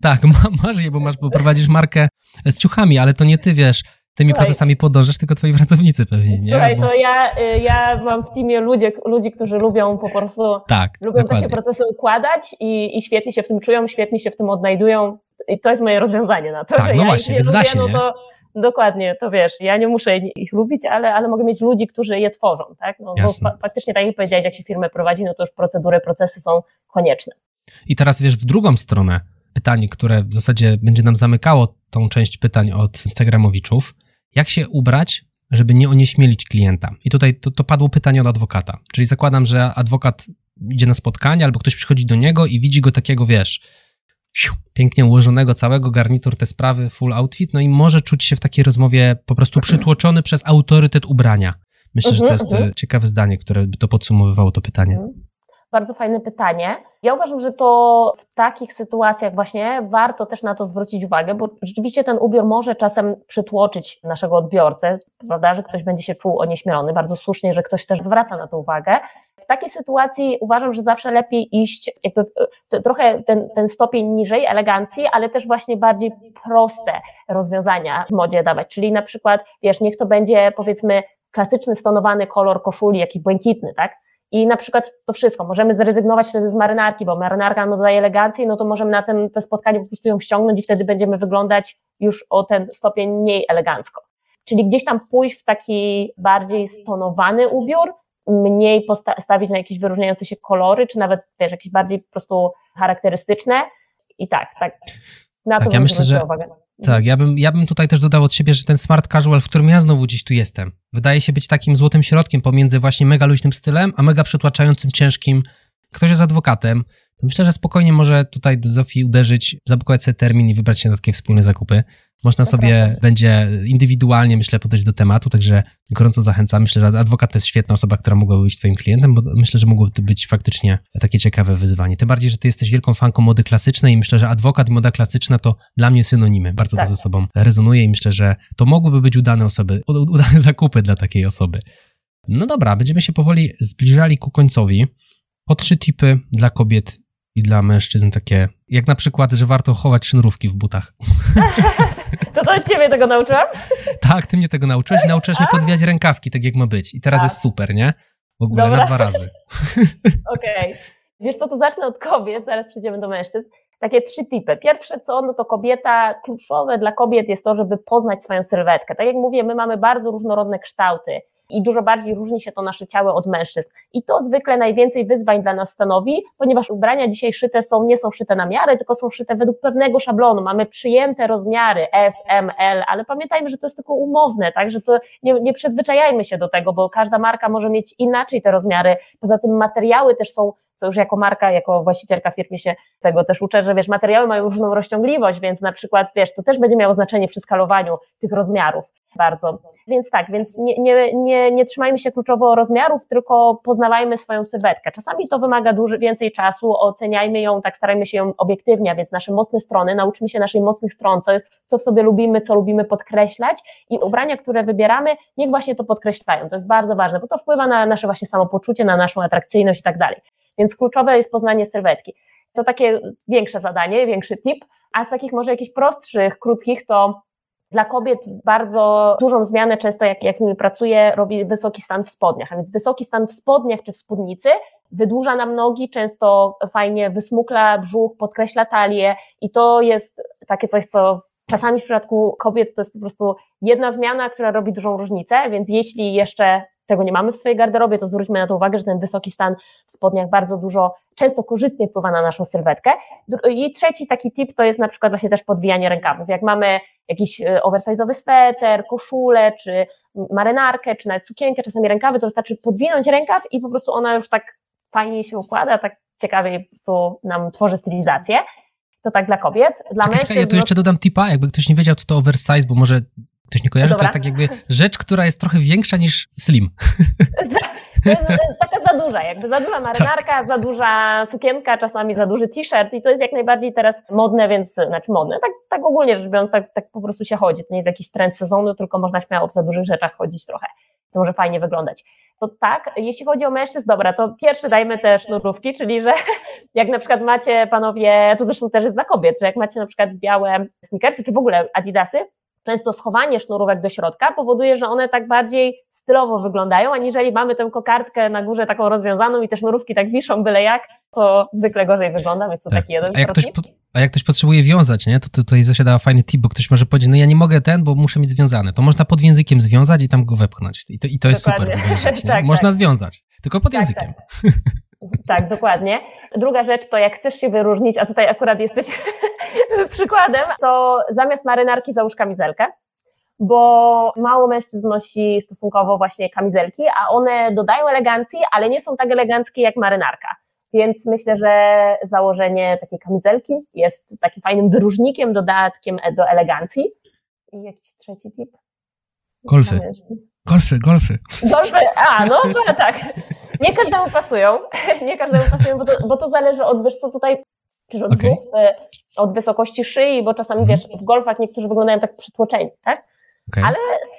Tak, masz je, bo masz, bo prowadzisz markę z ciuchami, ale to nie ty wiesz, tymi Słuchaj, procesami podążasz, tylko twoi pracownicy pewnie, nie? Słuchaj, bo... to ja, y, ja mam w teamie ludzi, ludzi, którzy lubią po prostu, tak, lubią dokładnie. takie procesy układać i, i świetnie się w tym czują, świetnie się w tym odnajdują i to jest moje rozwiązanie na to, tak, że no ja właśnie, więc da się, no to Dokładnie, to wiesz, ja nie muszę ich lubić, ale, ale mogę mieć ludzi, którzy je tworzą, tak? No, bo fa faktycznie, tak jak powiedziałeś, jak się firmę prowadzi, no to już procedury, procesy są konieczne. I teraz wiesz, w drugą stronę pytanie, które w zasadzie będzie nam zamykało tą część pytań od Instagramowiczów. Jak się ubrać, żeby nie onieśmielić klienta? I tutaj to, to padło pytanie od adwokata. Czyli zakładam, że adwokat idzie na spotkanie albo ktoś przychodzi do niego i widzi go takiego, wiesz, pięknie ułożonego całego garnitur, te sprawy, full outfit, no i może czuć się w takiej rozmowie po prostu przytłoczony przez autorytet ubrania. Myślę, że to mhm, jest mhm. ciekawe zdanie, które by to podsumowywało to pytanie. Bardzo fajne pytanie. Ja uważam, że to w takich sytuacjach właśnie warto też na to zwrócić uwagę, bo rzeczywiście ten ubiór może czasem przytłoczyć naszego odbiorcę, prawda, że ktoś będzie się czuł onieśmielony. Bardzo słusznie, że ktoś też zwraca na to uwagę. W takiej sytuacji uważam, że zawsze lepiej iść jakby trochę ten, ten stopień niżej elegancji, ale też właśnie bardziej proste rozwiązania w modzie dawać. Czyli na przykład, wiesz, niech to będzie powiedzmy klasyczny stonowany kolor koszuli, jakiś błękitny, tak? I na przykład to wszystko. Możemy zrezygnować wtedy z marynarki, bo marynarka nam dodaje elegancję, no to możemy na ten, te spotkanie po prostu ją ściągnąć i wtedy będziemy wyglądać już o ten stopień mniej elegancko. Czyli gdzieś tam pójść w taki bardziej stonowany ubiór, mniej postawić na jakieś wyróżniające się kolory, czy nawet też jakieś bardziej po prostu charakterystyczne. I tak, tak. Na tak, to ja myślę, że, uwagę. Tak, ja bym, ja bym tutaj też dodał od siebie, że ten smart casual, w którym ja znowu dziś tu jestem, wydaje się być takim złotym środkiem pomiędzy właśnie mega luźnym stylem, a mega przytłaczającym, ciężkim. Ktoś jest adwokatem, to myślę, że spokojnie może tutaj do Zofii uderzyć, zabukować sobie termin i wybrać się na takie wspólne zakupy. Można sobie będzie indywidualnie, myślę, podejść do tematu, także gorąco zachęcam. Myślę, że adwokat to jest świetna osoba, która mogłaby być twoim klientem, bo myślę, że mogłoby to być faktycznie takie ciekawe wyzwanie. Tym bardziej, że ty jesteś wielką fanką mody klasycznej i myślę, że adwokat i moda klasyczna to dla mnie synonimy. Bardzo tak. to ze sobą rezonuje i myślę, że to mogłyby być udane osoby, udane zakupy dla takiej osoby. No dobra, będziemy się powoli zbliżali ku końcowi. Po trzy tipy dla kobiet i dla mężczyzn takie, jak na przykład, że warto chować sznurówki w butach. To to ciebie tego nauczyłam? Tak, ty mnie tego nauczyłeś i nauczyłeś mnie podwijać rękawki, tak jak ma być. I teraz tak. jest super, nie? W ogóle Dobra. na dwa razy. Okej. Okay. Wiesz co, to zacznę od kobiet, zaraz przejdziemy do mężczyzn. Takie trzy typy. Pierwsze co, no to kobieta, kluczowe dla kobiet jest to, żeby poznać swoją sylwetkę. Tak jak mówię, my mamy bardzo różnorodne kształty i dużo bardziej różni się to nasze ciało od mężczyzn. I to zwykle najwięcej wyzwań dla nas stanowi, ponieważ ubrania dzisiaj szyte są, nie są szyte na miarę, tylko są szyte według pewnego szablonu. Mamy przyjęte rozmiary S, M, L, ale pamiętajmy, że to jest tylko umowne, tak, że to nie, nie przyzwyczajajmy się do tego, bo każda marka może mieć inaczej te rozmiary. Poza tym materiały też są co już jako marka, jako właścicielka firmy się tego też uczę, że wiesz, materiały mają różną rozciągliwość, więc na przykład, wiesz, to też będzie miało znaczenie przy skalowaniu tych rozmiarów bardzo. Więc tak, więc nie, nie, nie, nie trzymajmy się kluczowo rozmiarów, tylko poznawajmy swoją sylwetkę. Czasami to wymaga dużo więcej czasu, oceniajmy ją, tak starajmy się ją obiektywnie, a więc nasze mocne strony, nauczmy się naszych mocnych stron, co, co w sobie lubimy, co lubimy podkreślać i ubrania, które wybieramy, niech właśnie to podkreślają. To jest bardzo ważne, bo to wpływa na nasze właśnie samopoczucie, na naszą atrakcyjność i tak dalej. Więc kluczowe jest poznanie sylwetki. To takie większe zadanie, większy tip, a z takich może jakichś prostszych, krótkich, to dla kobiet bardzo dużą zmianę, często jak, jak z nimi pracuję, robi wysoki stan w spodniach. A więc wysoki stan w spodniach czy w spódnicy wydłuża nam nogi, często fajnie wysmukla brzuch, podkreśla talię i to jest takie coś, co czasami w przypadku kobiet to jest po prostu jedna zmiana, która robi dużą różnicę, więc jeśli jeszcze tego nie mamy w swojej garderobie, to zwróćmy na to uwagę, że ten wysoki stan w spodniach bardzo dużo, często korzystnie wpływa na naszą sylwetkę. I trzeci taki tip to jest na przykład właśnie też podwijanie rękawów. Jak mamy jakiś e, oversize'owy sweter, koszulę, czy marynarkę, czy nawet sukienkę, czasami rękawy, to wystarczy podwinąć rękaw i po prostu ona już tak fajnie się układa, tak ciekawie po nam tworzy stylizację. To tak dla kobiet. Dla czekaj, mężczyzn... ja tu jeszcze dodam tipa, jakby ktoś nie wiedział, co to oversize, bo może ktoś nie kojarzy, to jest tak jakby rzecz, która jest trochę większa niż slim. To jest taka za duża, jakby za duża marynarka, tak. za duża sukienka, czasami za duży t-shirt i to jest jak najbardziej teraz modne, więc, znaczy modne, tak, tak ogólnie rzecz biorąc, tak, tak po prostu się chodzi. To nie jest jakiś trend sezonu, tylko można śmiało w za dużych rzeczach chodzić trochę. To może fajnie wyglądać. To tak, jeśli chodzi o mężczyzn, dobra, to pierwszy dajmy te sznurówki, czyli że jak na przykład macie panowie, to zresztą też jest dla kobiet, że jak macie na przykład białe sneakersy, czy w ogóle adidasy, często schowanie sznurówek do środka powoduje, że one tak bardziej stylowo wyglądają, aniżeli mamy tę kokardkę na górze taką rozwiązaną i te sznurówki tak wiszą byle jak, to zwykle gorzej wygląda, więc to tak. taki jeden a jak, ktoś po, a jak ktoś potrzebuje wiązać, nie, to, tutaj zasiadała fajny tip, bo ktoś może powiedzieć, no ja nie mogę ten, bo muszę mieć związany. To można pod językiem związać i tam go wepchnąć. I to, i to jest super wyglądać, tak, Można tak. związać, tylko pod tak, językiem. Tak. Dokładnie. Druga rzecz to jak chcesz się wyróżnić, a tutaj akurat jesteś przykładem, to zamiast marynarki załóż kamizelkę, bo mało mężczyzn nosi stosunkowo właśnie kamizelki, a one dodają elegancji, ale nie są tak eleganckie jak marynarka. Więc myślę, że założenie takiej kamizelki jest takim fajnym wyróżnikiem, dodatkiem do elegancji. I jakiś trzeci tip? Golfy. Golfy, golfy. Golfy, a no, no tak. Nie każdemu pasują, nie każdemu pasują, bo to, bo to zależy od, wiesz co tutaj, czy od, okay. od wysokości szyi, bo czasami, mhm. wiesz, w golfach niektórzy wyglądają tak przytłoczeni, tak? Okay. Ale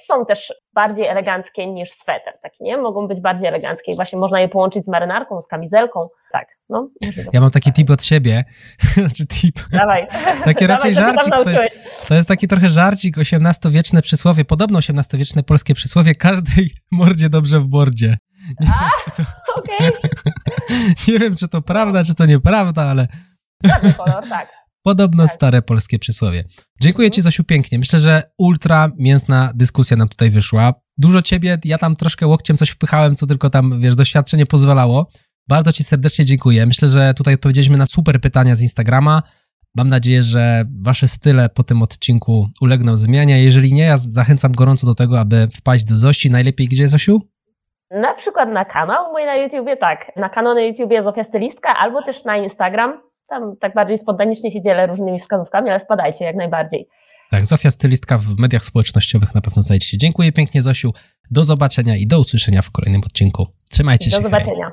są też bardziej eleganckie niż sweter, tak nie? Mogą być bardziej eleganckie i właśnie można je połączyć z marynarką, z kamizelką, tak. No, ja mam taki tip od siebie, znaczy tip. Dawaj. Taki raczej Dawaj, żarcik, to jest, to jest taki trochę żarcik, XVIII-wieczne przysłowie, podobno XVIII-wieczne polskie przysłowie, każdej mordzie dobrze w bordzie. Nie, A, wiem, to, okay. nie wiem, czy to prawda, czy to nieprawda, ale... Ładny kolor, tak. Podobno tak. stare polskie przysłowie. Dziękuję Ci, Zosiu, pięknie. Myślę, że ultra mięsna dyskusja nam tutaj wyszła. Dużo Ciebie, ja tam troszkę łokciem coś wpychałem, co tylko tam, wiesz, doświadczenie pozwalało. Bardzo Ci serdecznie dziękuję. Myślę, że tutaj odpowiedzieliśmy na super pytania z Instagrama. Mam nadzieję, że Wasze style po tym odcinku ulegną zmianie. Jeżeli nie, ja zachęcam gorąco do tego, aby wpaść do Zosi. Najlepiej gdzie, Zosiu? Na przykład na kanał mój na YouTubie, tak. Na kanał na YouTubie Zofia Stylistka, albo też na Instagram tam tak bardziej spontanicznie się dzielę różnymi wskazówkami, ale wpadajcie jak najbardziej. Tak, Zofia Stylistka w mediach społecznościowych na pewno znajdziecie. Dziękuję pięknie Zosiu, do zobaczenia i do usłyszenia w kolejnym odcinku. Trzymajcie do się. Do zobaczenia.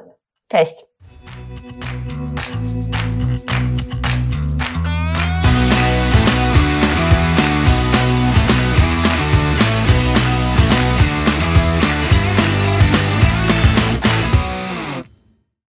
Hej. Cześć.